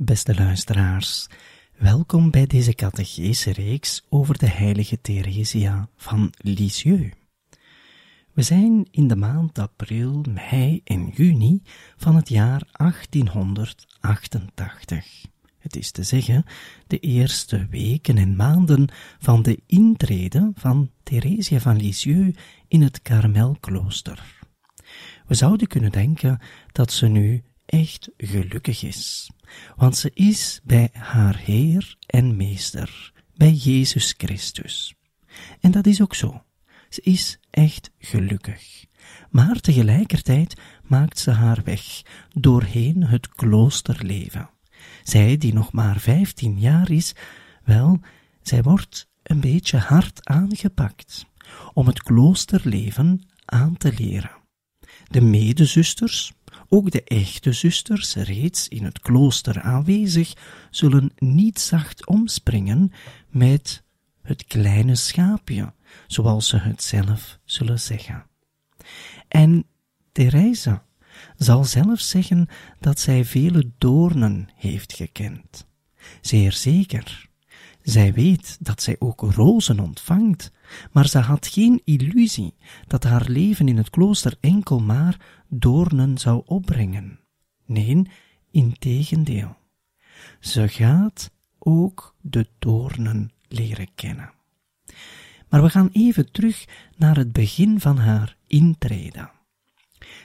Beste luisteraars, welkom bij deze catechese-reeks over de heilige Theresia van Lisieux. We zijn in de maand april, mei en juni van het jaar 1888. Het is te zeggen, de eerste weken en maanden van de intrede van Theresia van Lisieux in het Karmelklooster. We zouden kunnen denken dat ze nu echt gelukkig is, want ze is bij haar Heer en Meester, bij Jezus Christus. En dat is ook zo. Ze is echt gelukkig. Maar tegelijkertijd maakt ze haar weg doorheen het kloosterleven. Zij die nog maar vijftien jaar is, wel, zij wordt een beetje hard aangepakt om het kloosterleven aan te leren. De medezusters, ook de echte zusters, reeds in het klooster aanwezig, zullen niet zacht omspringen met het kleine schaapje, zoals ze het zelf zullen zeggen. En Therese zal zelf zeggen dat zij vele doornen heeft gekend. Zeer zeker. Zij weet dat zij ook rozen ontvangt, maar ze had geen illusie dat haar leven in het klooster enkel maar doornen zou opbrengen. Nee, integendeel. Ze gaat ook de doornen leren kennen. Maar we gaan even terug naar het begin van haar intrede.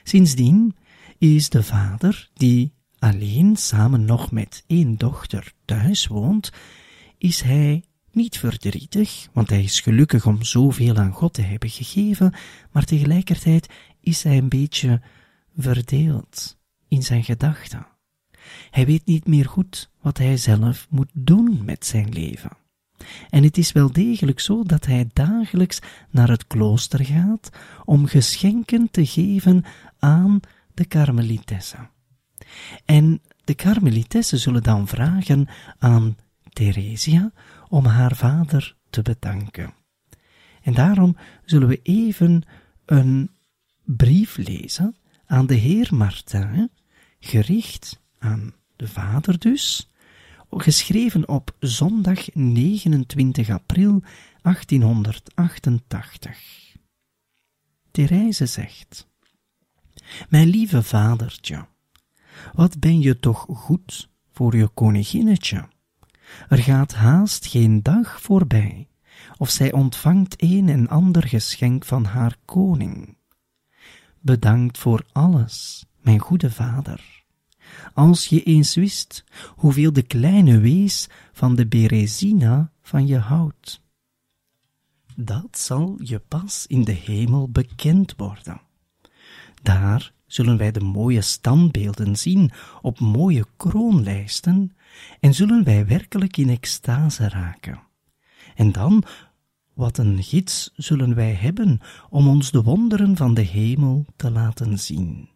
Sindsdien is de vader, die alleen samen nog met één dochter thuis woont, is hij niet verdrietig, want hij is gelukkig om zoveel aan God te hebben gegeven, maar tegelijkertijd is hij een beetje verdeeld in zijn gedachten. Hij weet niet meer goed wat hij zelf moet doen met zijn leven. En het is wel degelijk zo dat hij dagelijks naar het klooster gaat om geschenken te geven aan de karmelitessen. En de karmelitessen zullen dan vragen aan Theresia om haar vader te bedanken. En daarom zullen we even een brief lezen aan de heer Martin, gericht aan de vader dus, geschreven op zondag 29 april 1888. Therese zegt, Mijn lieve vadertje, wat ben je toch goed voor je koninginnetje? Er gaat haast geen dag voorbij, of zij ontvangt een en ander geschenk van haar koning. Bedankt voor alles, mijn goede vader. Als je eens wist hoeveel de kleine wees van de Berezina van je houdt. Dat zal je pas in de hemel bekend worden. Daar zullen wij de mooie standbeelden zien op mooie kroonlijsten en zullen wij werkelijk in extase raken. En dan, wat een gids zullen wij hebben om ons de wonderen van de hemel te laten zien.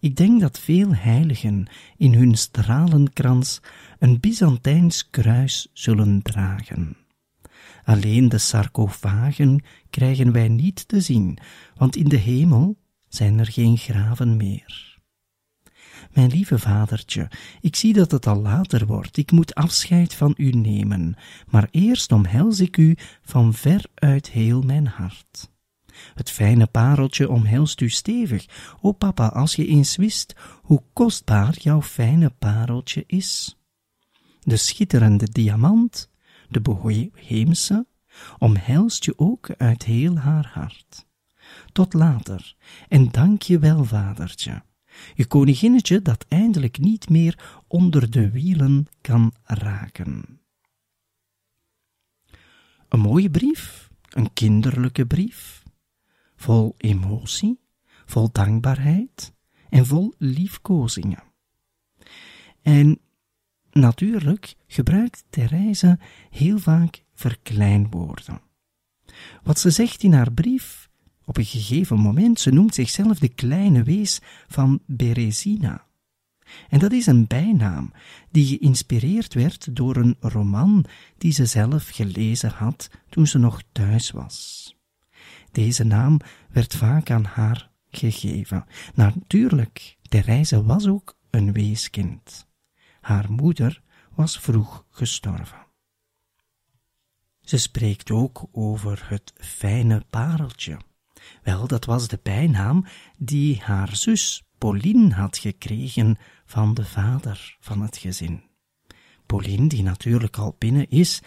Ik denk dat veel heiligen in hun stralenkrans een Byzantijns kruis zullen dragen. Alleen de sarcofagen krijgen wij niet te zien, want in de hemel zijn er geen graven meer. Mijn lieve vadertje, ik zie dat het al later wordt, ik moet afscheid van u nemen, maar eerst omhels ik u van ver uit heel mijn hart. Het fijne pareltje omhelst u stevig. O papa, als je eens wist hoe kostbaar jouw fijne pareltje is. De schitterende diamant, de boheemse, omhelst je ook uit heel haar hart. Tot later, en dank je wel, vadertje. Je koninginnetje dat eindelijk niet meer onder de wielen kan raken. Een mooie brief, een kinderlijke brief, vol emotie, vol dankbaarheid en vol liefkozingen. En natuurlijk gebruikt Therese heel vaak verkleinwoorden. Wat ze zegt in haar brief, op een gegeven moment, ze noemt zichzelf de kleine wees van Berezina. En dat is een bijnaam die geïnspireerd werd door een roman die ze zelf gelezen had toen ze nog thuis was. Deze naam werd vaak aan haar gegeven. Natuurlijk, Therese was ook een weeskind. Haar moeder was vroeg gestorven. Ze spreekt ook over het fijne pareltje. Wel, dat was de bijnaam die haar zus Pauline had gekregen van de vader van het gezin. Pauline, die natuurlijk al binnen is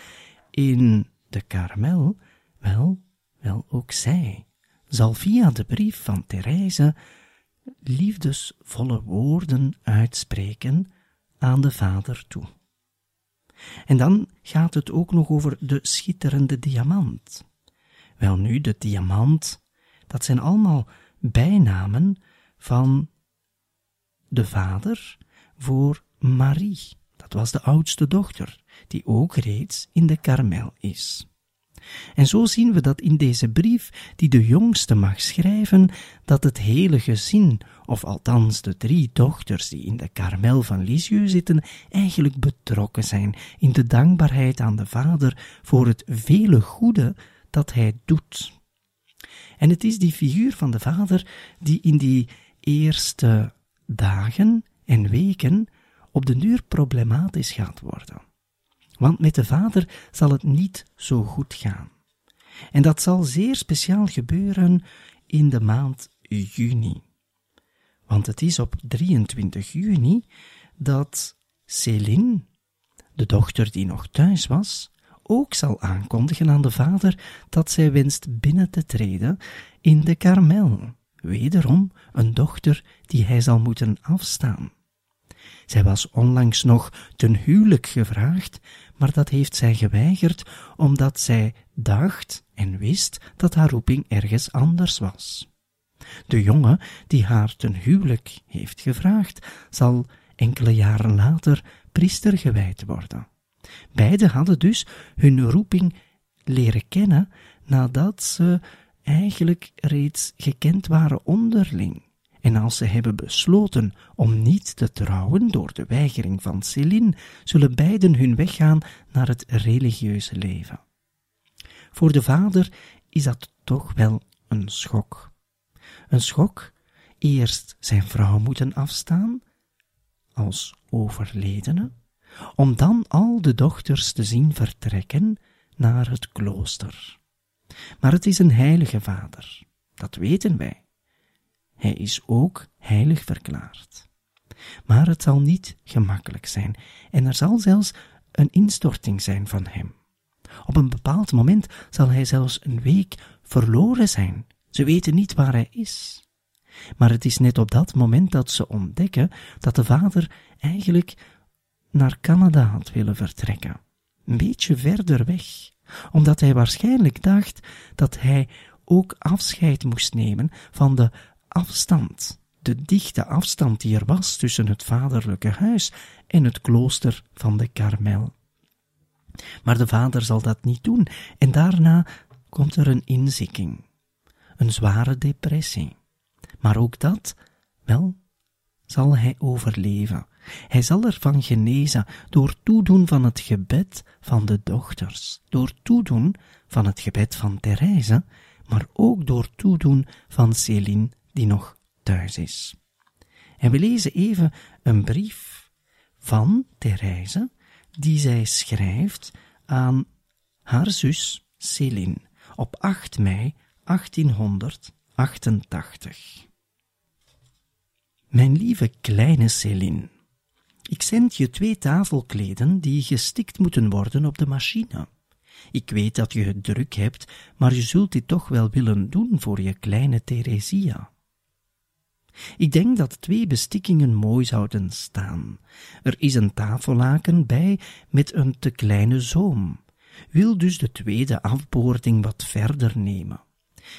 in de karmel, wel, wel ook zij, zal via de brief van Therese liefdesvolle woorden uitspreken aan de vader toe. En dan gaat het ook nog over de schitterende diamant. Wel nu, de diamant, dat zijn allemaal bijnamen van de vader voor Marie. Dat was de oudste dochter, die ook reeds in de karmel is. En zo zien we dat in deze brief, die de jongste mag schrijven, dat het hele gezin, of althans de drie dochters die in de karmel van Lisieux zitten, eigenlijk betrokken zijn in de dankbaarheid aan de vader voor het vele goede dat hij doet. En het is die figuur van de vader die in die eerste dagen en weken op de duur problematisch gaat worden. Want met de vader zal het niet zo goed gaan. En dat zal zeer speciaal gebeuren in de maand juni. Want het is op 23 juni dat Céline, de dochter die nog thuis was, ook zal aankondigen aan de vader dat zij wenst binnen te treden in de karmel. Wederom een dochter die hij zal moeten afstaan. Zij was onlangs nog ten huwelijk gevraagd, maar dat heeft zij geweigerd omdat zij dacht en wist dat haar roeping ergens anders was. De jongen die haar ten huwelijk heeft gevraagd, zal enkele jaren later priester gewijd worden. Beiden hadden dus hun roeping leren kennen nadat ze eigenlijk reeds gekend waren onderling. En als ze hebben besloten om niet te trouwen door de weigering van Céline, zullen beiden hun weg gaan naar het religieuze leven. Voor de vader is dat toch wel een schok. Een schok, eerst zijn vrouw moeten afstaan, als overledene, om dan al de dochters te zien vertrekken naar het klooster. Maar het is een heilige vader, dat weten wij. Hij is ook heilig verklaard. Maar het zal niet gemakkelijk zijn en er zal zelfs een instorting zijn van hem. Op een bepaald moment zal hij zelfs een week verloren zijn. Ze weten niet waar hij is. Maar het is net op dat moment dat ze ontdekken dat de vader eigenlijk naar Canada had willen vertrekken. Een beetje verder weg, omdat hij waarschijnlijk dacht dat hij ook afscheid moest nemen van de afstand, de dichte afstand die er was tussen het vaderlijke huis en het klooster van de Karmel. Maar de vader zal dat niet doen, en daarna komt er een inzikking, een zware depressie. Maar ook dat, wel, zal hij overleven. Hij zal ervan genezen door toedoen van het gebed van de dochters, door toedoen van het gebed van Therese, maar ook door toedoen van Céline die nog thuis is. En we lezen even een brief van Therese die zij schrijft aan haar zus Céline op 8 mei 1888. Mijn lieve kleine Céline, ik zend je twee tafelkleden die gestikt moeten worden op de machine. Ik weet dat je het druk hebt, maar je zult dit toch wel willen doen voor je kleine Theresia. Ik denk dat twee bestikkingen mooi zouden staan. Er is een tafellaken bij met een te kleine zoom. Wil dus de tweede afboording wat verder nemen.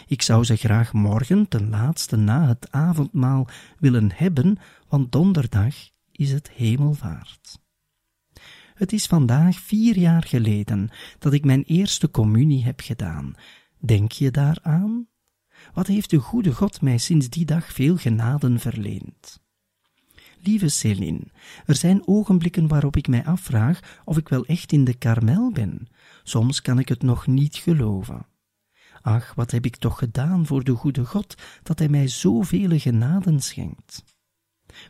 Ik zou ze graag morgen ten laatste na het avondmaal willen hebben, want donderdag is het hemelvaart. Het is vandaag vier jaar geleden dat ik mijn eerste communie heb gedaan. Denk je daaraan? Wat heeft de goede God mij sinds die dag veel genaden verleend? Lieve Céline, er zijn ogenblikken waarop ik mij afvraag of ik wel echt in de karmel ben. Soms kan ik het nog niet geloven. Ach, wat heb ik toch gedaan voor de goede God, dat Hij mij zoveel genaden schenkt.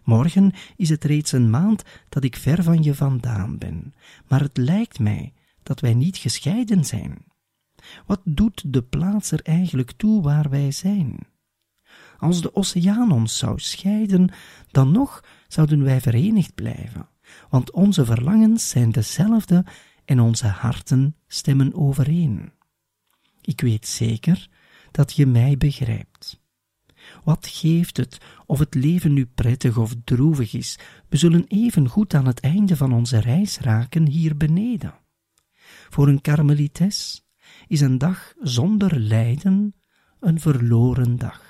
Morgen is het reeds een maand dat ik ver van je vandaan ben, maar het lijkt mij dat wij niet gescheiden zijn. Wat doet de plaats er eigenlijk toe waar wij zijn? Als de oceaan ons zou scheiden, dan nog zouden wij verenigd blijven, want onze verlangens zijn dezelfde en onze harten stemmen overeen. Ik weet zeker dat je mij begrijpt. Wat geeft het of het leven nu prettig of droevig is? We zullen even goed aan het einde van onze reis raken hier beneden. Voor een karmelites is een dag zonder lijden een verloren dag.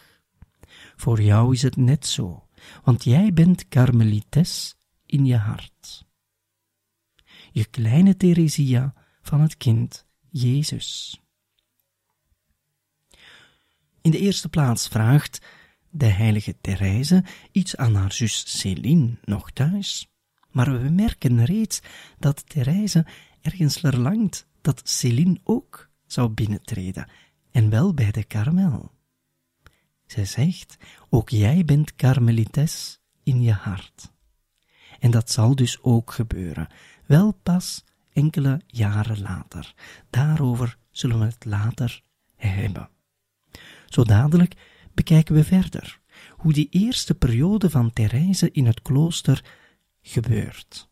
Voor jou is het net zo, want jij bent karmelites in je hart. Je kleine Theresia van het kind Jezus. In de eerste plaats vraagt de heilige Therese iets aan haar zus Céline nog thuis. Maar we merken reeds dat Therese ergens verlangt dat Céline ook zou binnentreden, en wel bij de Karmel. Zij zegt, ook jij bent karmelites in je hart. En dat zal dus ook gebeuren, wel pas enkele jaren later. Daarover zullen we het later hebben. Zo dadelijk bekijken we verder hoe die eerste periode van Therese in het klooster gebeurt.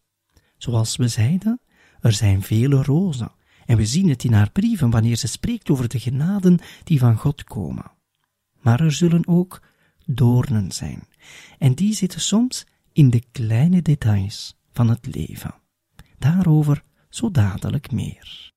Zoals we zeiden, er zijn vele rozen, en we zien het in haar brieven wanneer ze spreekt over de genaden die van God komen. Maar er zullen ook doornen zijn, en die zitten soms in de kleine details van het leven. Daarover zo dadelijk meer.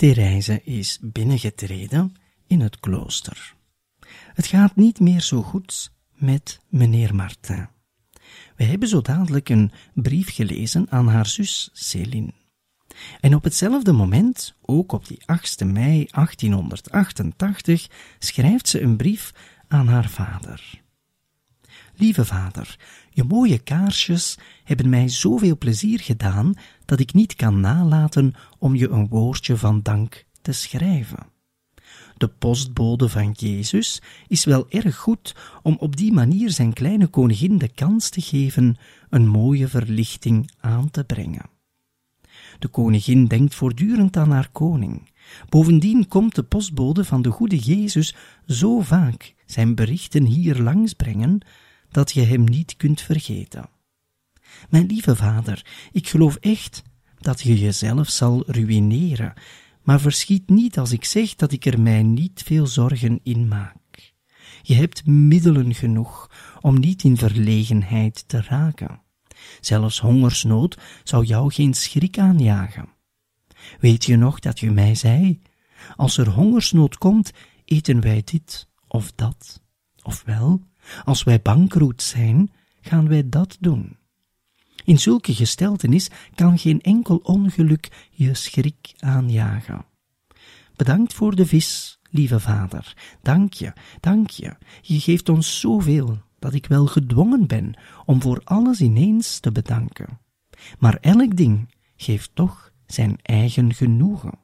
Therese is binnengetreden in het klooster. Het gaat niet meer zo goed met meneer Martin. We hebben zo dadelijk een brief gelezen aan haar zus Céline. En op hetzelfde moment, ook op die 8 mei 1888, schrijft ze een brief aan haar vader. Lieve vader, je mooie kaarsjes hebben mij zoveel plezier gedaan dat ik niet kan nalaten om je een woordje van dank te schrijven. De postbode van Jezus is wel erg goed om op die manier zijn kleine koningin de kans te geven een mooie verlichting aan te brengen. De koningin denkt voortdurend aan haar koning. Bovendien komt de postbode van de goede Jezus zo vaak zijn berichten hier langs brengen, dat je hem niet kunt vergeten. Mijn lieve vader, ik geloof echt dat je jezelf zal ruïneren, maar verschiet niet als ik zeg dat ik er mij niet veel zorgen in maak. Je hebt middelen genoeg om niet in verlegenheid te raken. Zelfs hongersnood zou jou geen schrik aanjagen. Weet je nog dat je mij zei? Als er hongersnood komt, eten wij dit of dat. Ofwel, als wij bankroet zijn, gaan wij dat doen. In zulke gesteltenis kan geen enkel ongeluk je schrik aanjagen. Bedankt voor de vis, lieve vader. Dank je, dank je. Je geeft ons zoveel dat ik wel gedwongen ben om voor alles ineens te bedanken. Maar elk ding geeft toch zijn eigen genoegen.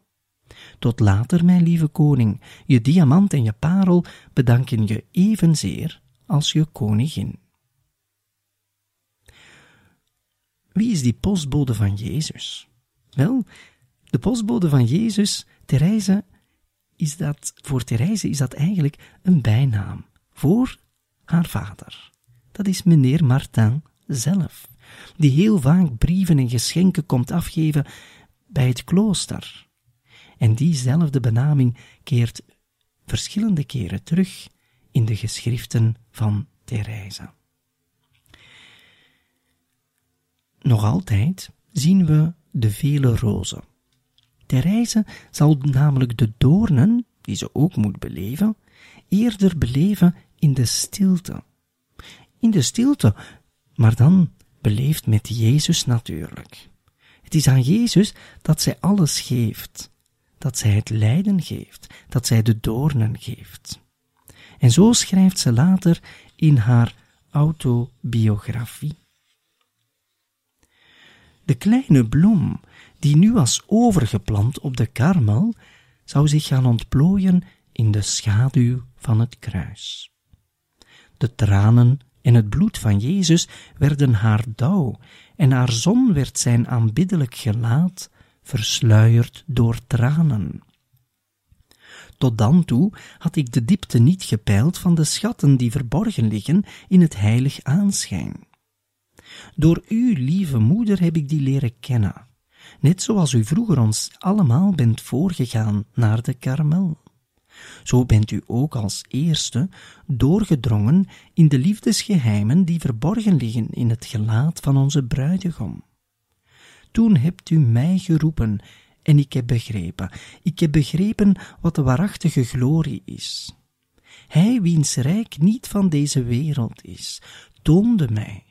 Tot later, mijn lieve koning, je diamant en je parel bedanken je evenzeer als je koningin. Wie is die postbode van Jezus? Wel, de postbode van Jezus, Therese, is dat, voor Therese is dat eigenlijk een bijnaam voor haar vader. Dat is meneer Martin zelf, die heel vaak brieven en geschenken komt afgeven bij het klooster. En diezelfde benaming keert verschillende keren terug in de geschriften van Therese. Nog altijd zien we de vele rozen. Therese zal namelijk de doornen, die ze ook moet beleven, eerder beleven in de stilte. In de stilte, maar dan beleefd met Jezus natuurlijk. Het is aan Jezus dat zij alles geeft, dat zij het lijden geeft, dat zij de doornen geeft. En zo schrijft ze later in haar autobiografie. De kleine bloem, die nu was overgeplant op de karmel, zou zich gaan ontplooien in de schaduw van het kruis. De tranen en het bloed van Jezus werden haar dauw, en haar zon werd zijn aanbiddelijk gelaat versluierd door tranen. Tot dan toe had ik de diepte niet gepeild van de schatten die verborgen liggen in het heilig aanschijn. Door u, lieve moeder, heb ik die leren kennen, net zoals u vroeger ons allemaal bent voorgegaan naar de karmel. Zo bent u ook als eerste doorgedrongen in de liefdesgeheimen die verborgen liggen in het gelaat van onze bruidegom. Toen hebt u mij geroepen en ik heb begrepen, ik heb begrepen wat de waarachtige glorie is. Hij wiens rijk niet van deze wereld is, toonde mij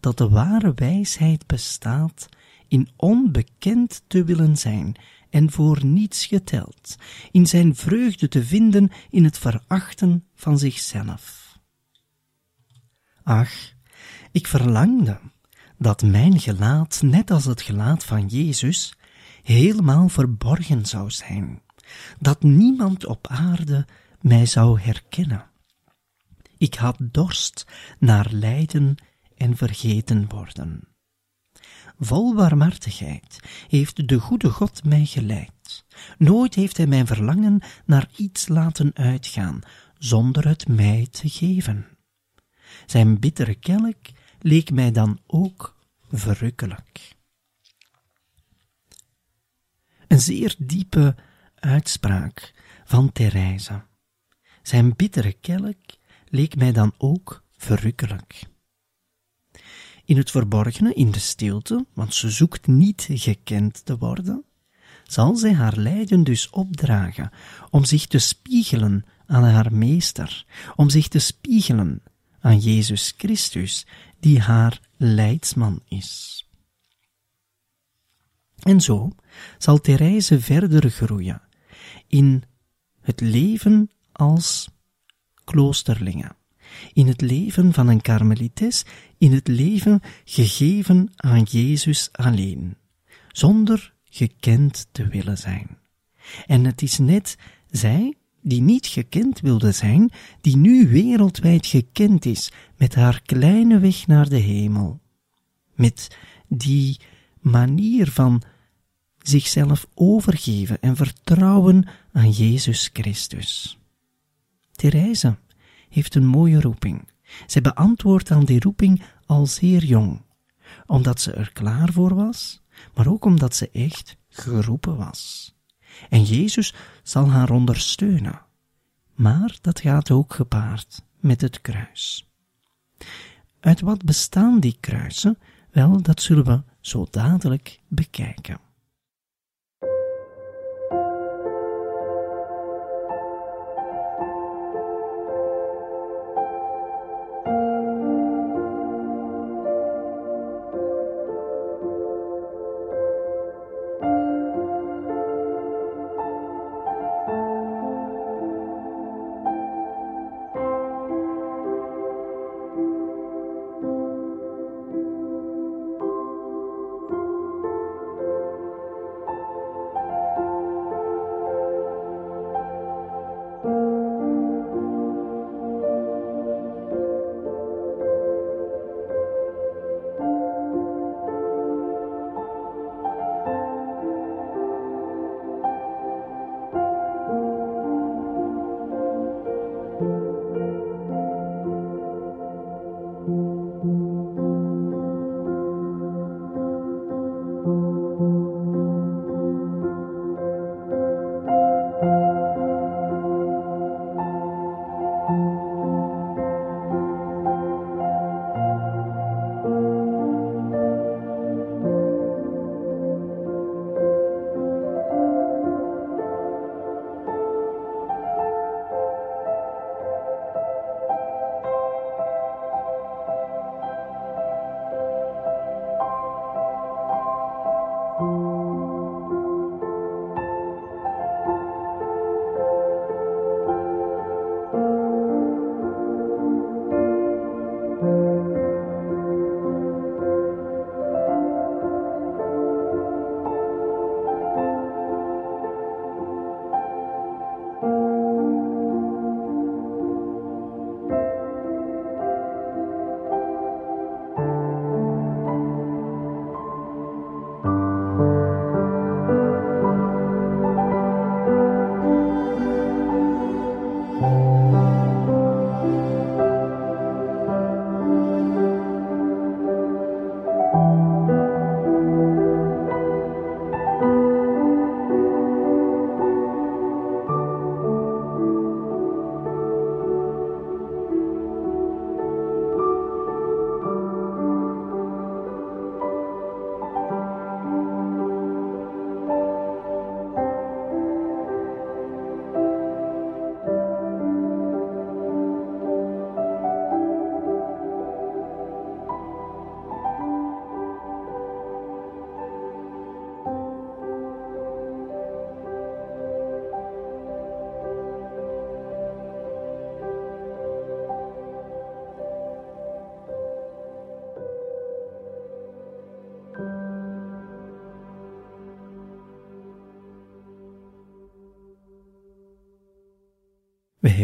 dat de ware wijsheid bestaat in onbekend te willen zijn en voor niets geteld, in zijn vreugde te vinden in het verachten van zichzelf. Ach, ik verlangde dat mijn gelaat, net als het gelaat van Jezus, helemaal verborgen zou zijn, dat niemand op aarde mij zou herkennen. Ik had dorst naar lijden en vergeten worden. Vol barmhartigheid heeft de goede God mij geleid. Nooit heeft hij mijn verlangen naar iets laten uitgaan, zonder het mij te geven. Zijn bittere kelk leek mij dan ook verrukkelijk. Een zeer diepe uitspraak van Therese. Zijn bittere kelk leek mij dan ook verrukkelijk. In het verborgene, in de stilte, want ze zoekt niet gekend te worden, zal zij haar lijden dus opdragen om zich te spiegelen aan haar meester, om zich te spiegelen aan Jezus Christus, die haar leidsman is. En zo zal Therese verder groeien in het leven als kloosterlinge, in het leven van een karmelites, in het leven gegeven aan Jezus alleen, zonder gekend te willen zijn. En het is net zij die niet gekend wilde zijn, die nu wereldwijd gekend is met haar kleine weg naar de hemel, met die manier van zichzelf overgeven en vertrouwen aan Jezus Christus. Therese heeft een mooie roeping. Zij beantwoordt aan die roeping al zeer jong, omdat ze er klaar voor was, maar ook omdat ze echt geroepen was. En Jezus zal haar ondersteunen. Maar dat gaat ook gepaard met het kruis. Uit wat bestaan die kruisen? Wel, dat zullen we zo dadelijk bekijken.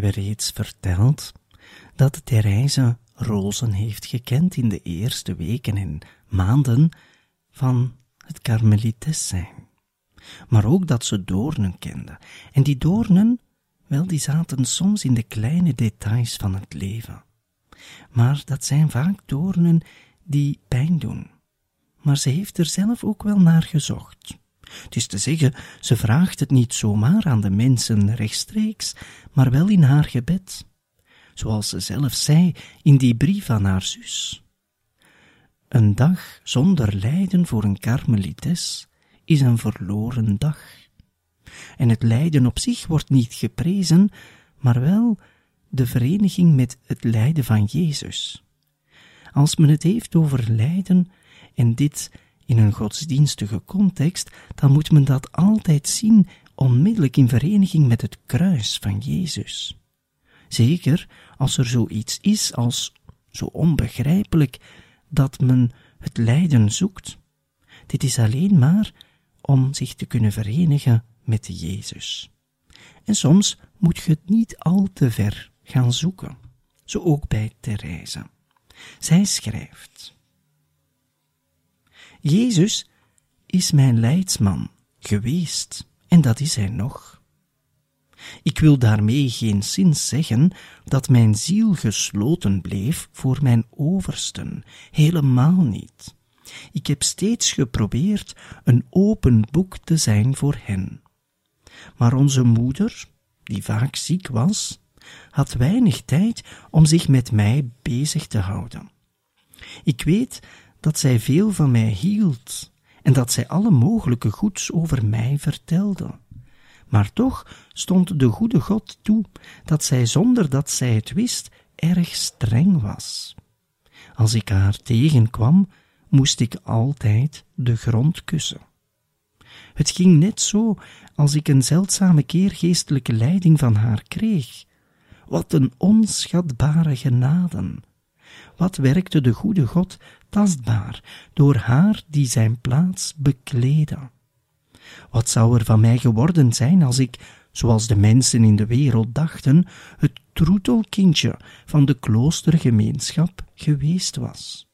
Hebben reeds verteld dat Therese rozen heeft gekend in de eerste weken en maanden van het karmelites zijn. Maar ook dat ze doornen kende. En die doornen, wel, die zaten soms in de kleine details van het leven. Maar dat zijn vaak doornen die pijn doen. Maar ze heeft er zelf ook wel naar gezocht. Het is te zeggen, ze vraagt het niet zomaar aan de mensen rechtstreeks, maar wel in haar gebed, zoals ze zelf zei in die brief aan haar zus. Een dag zonder lijden voor een karmelites is een verloren dag. En het lijden op zich wordt niet geprezen, maar wel de vereniging met het lijden van Jezus. Als men het heeft over lijden, en dit in een godsdienstige context, dan moet men dat altijd zien onmiddellijk in vereniging met het kruis van Jezus. Zeker als er zoiets is als zo onbegrijpelijk dat men het lijden zoekt. Dit is alleen maar om zich te kunnen verenigen met Jezus. En soms moet je het niet al te ver gaan zoeken. Zo ook bij Therese. Zij schrijft: Jezus is mijn leidsman geweest en dat is hij nog. Ik wil daarmee geen zin zeggen dat mijn ziel gesloten bleef voor mijn oversten, helemaal niet. Ik heb steeds geprobeerd een open boek te zijn voor hen. Maar onze moeder, die vaak ziek was, had weinig tijd om zich met mij bezig te houden. Ik weet dat zij veel van mij hield en dat zij alle mogelijke goeds over mij vertelde. Maar toch stond de goede God toe dat zij zonder dat zij het wist erg streng was. Als ik haar tegenkwam, moest ik altijd de grond kussen. Het ging net zo als ik een zeldzame keer geestelijke leiding van haar kreeg. Wat een onschatbare genaden! Wat werkte de goede God tastbaar door haar die zijn plaats bekleedde? Wat zou er van mij geworden zijn als ik, zoals de mensen in de wereld dachten, het troetelkindje van de kloostergemeenschap geweest was?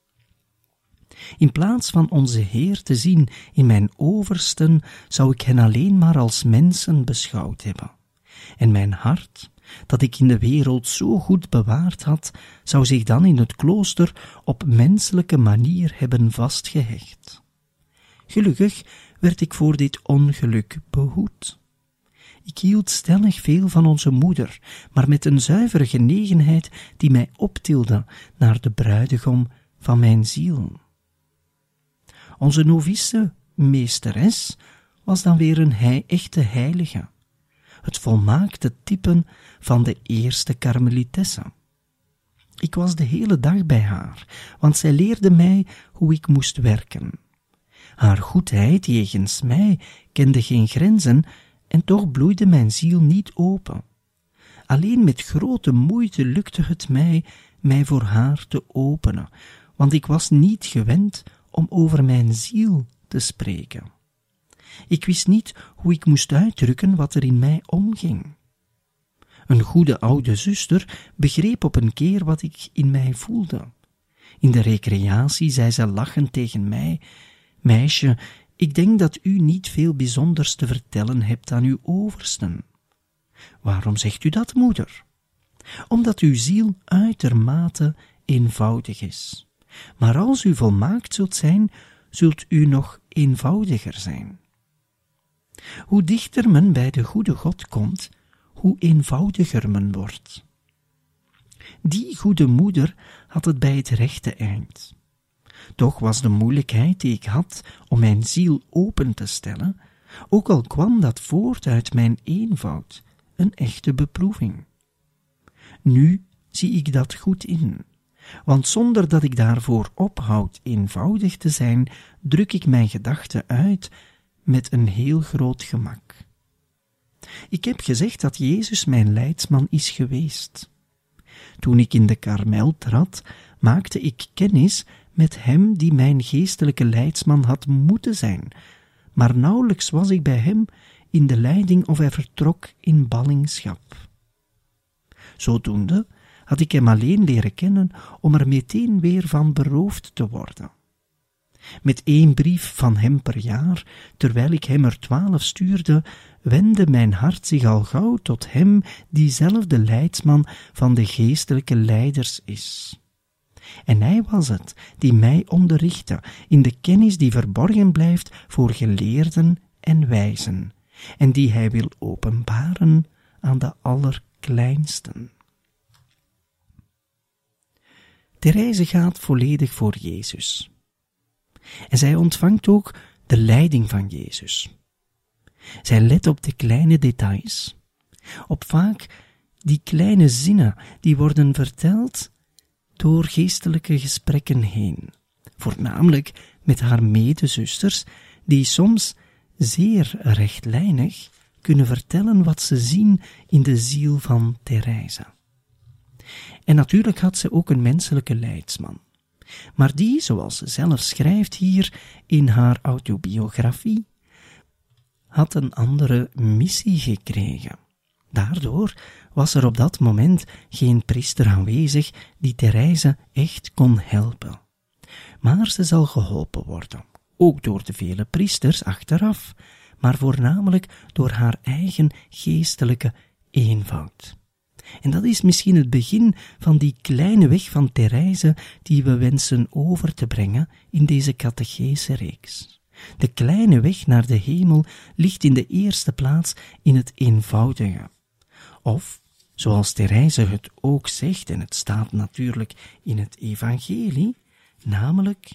In plaats van onze Heer te zien in mijn oversten, zou ik hen alleen maar als mensen beschouwd hebben. En mijn hart, dat ik in de wereld zo goed bewaard had, zou zich dan in het klooster op menselijke manier hebben vastgehecht. Gelukkig werd ik voor dit ongeluk behoed. Ik hield stellig veel van onze moeder, maar met een zuivere genegenheid die mij optilde naar de bruidegom van mijn ziel. Onze novice meesteres was dan weer een echte heilige, het volmaakte typen van de eerste karmelitesse. Ik was de hele dag bij haar, want zij leerde mij hoe ik moest werken. Haar goedheid jegens mij kende geen grenzen en toch bloeide mijn ziel niet open. Alleen met grote moeite lukte het mij mij voor haar te openen, want ik was niet gewend om over mijn ziel te spreken. Ik wist niet hoe ik moest uitdrukken wat er in mij omging. Een goede oude zuster begreep op een keer wat ik in mij voelde. In de recreatie zei ze lachend tegen mij: Meisje, ik denk dat u niet veel bijzonders te vertellen hebt aan uw oversten. Waarom zegt u dat, moeder? Omdat uw ziel uitermate eenvoudig is. Maar als u volmaakt zult zijn, zult u nog eenvoudiger zijn. Hoe dichter men bij de goede God komt, hoe eenvoudiger men wordt. Die goede moeder had het bij het rechte eind. Toch was de moeilijkheid die ik had om mijn ziel open te stellen, ook al kwam dat voort uit mijn eenvoud, een echte beproeving. Nu zie ik dat goed in, want zonder dat ik daarvoor ophoud eenvoudig te zijn, druk ik mijn gedachten uit met een heel groot gemak. Ik heb gezegd dat Jezus mijn leidsman is geweest. Toen ik in de karmel trad, maakte ik kennis met hem die mijn geestelijke leidsman had moeten zijn, maar nauwelijks was ik bij hem in de leiding of hij vertrok in ballingschap. Zodoende had ik hem alleen leren kennen om er meteen weer van beroofd te worden. Met één brief van hem per jaar, terwijl ik hem er twaalf stuurde, wendde mijn hart zich al gauw tot hem die zelf de leidsman van de geestelijke leiders is. En hij was het die mij onderrichtte in de kennis die verborgen blijft voor geleerden en wijzen, en die hij wil openbaren aan de allerkleinsten. Reize gaat volledig voor Jezus. En zij ontvangt ook de leiding van Jezus. Zij let op de kleine details, op vaak die kleine zinnen die worden verteld door geestelijke gesprekken heen, voornamelijk met haar medezusters, die soms zeer rechtlijnig kunnen vertellen wat ze zien in de ziel van Therese. En natuurlijk had ze ook een menselijke leidsman. Maar die, zoals ze zelf schrijft hier in haar autobiografie, had een andere missie gekregen. Daardoor was er op dat moment geen priester aanwezig die Therese echt kon helpen. Maar ze zal geholpen worden, ook door de vele priesters achteraf, maar voornamelijk door haar eigen geestelijke eenvoud. En dat is misschien het begin van die kleine weg van Therese die we wensen over te brengen in deze catechese reeks. De kleine weg naar de hemel ligt in de eerste plaats in het eenvoudige. Of, zoals Therese het ook zegt, en het staat natuurlijk in het evangelie, namelijk,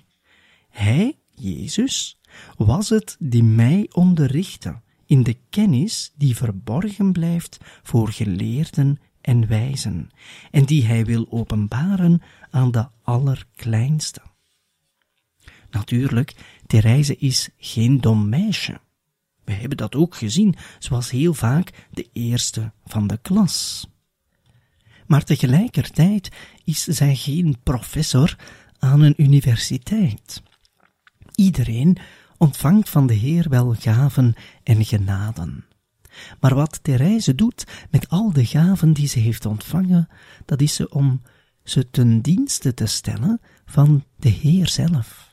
Hij, Jezus, was het die mij onderrichtte in de kennis die verborgen blijft voor geleerden en wijzen, en die hij wil openbaren aan de allerkleinste. Natuurlijk, Therese is geen dom meisje. We hebben dat ook gezien, was heel vaak de eerste van de klas. Maar tegelijkertijd is zij geen professor aan een universiteit. Iedereen ontvangt van de Heer wel gaven en genaden. Maar wat Therese doet met al de gaven die ze heeft ontvangen, dat is ze om ze ten dienste te stellen van de Heer zelf.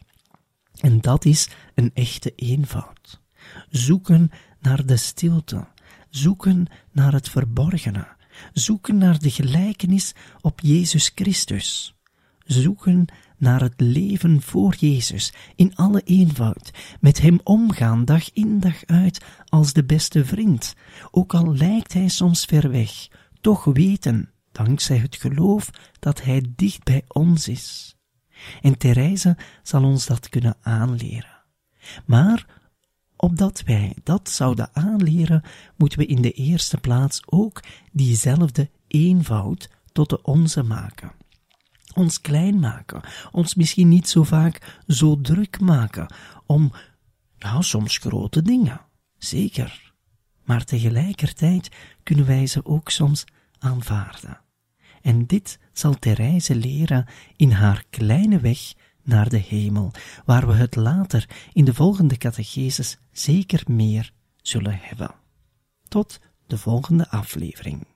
En dat is een echte eenvoud. Zoeken naar de stilte, zoeken naar het verborgene, zoeken naar de gelijkenis op Jezus Christus, zoeken naar het leven voor Jezus in alle eenvoud, met Hem omgaan dag in dag uit als de beste vriend, ook al lijkt Hij soms ver weg, toch weten, dankzij het geloof, dat Hij dicht bij ons is. En Therese zal ons dat kunnen aanleren. Maar opdat wij dat zouden aanleren, moeten we in de eerste plaats ook diezelfde eenvoud tot de onze maken ons klein maken, ons misschien niet zo vaak zo druk maken om, ja, soms grote dingen, zeker. Maar tegelijkertijd kunnen wij ze ook soms aanvaarden. En dit zal Therese leren in haar kleine weg naar de hemel, waar we het later in de volgende catecheses zeker meer zullen hebben. Tot de volgende aflevering.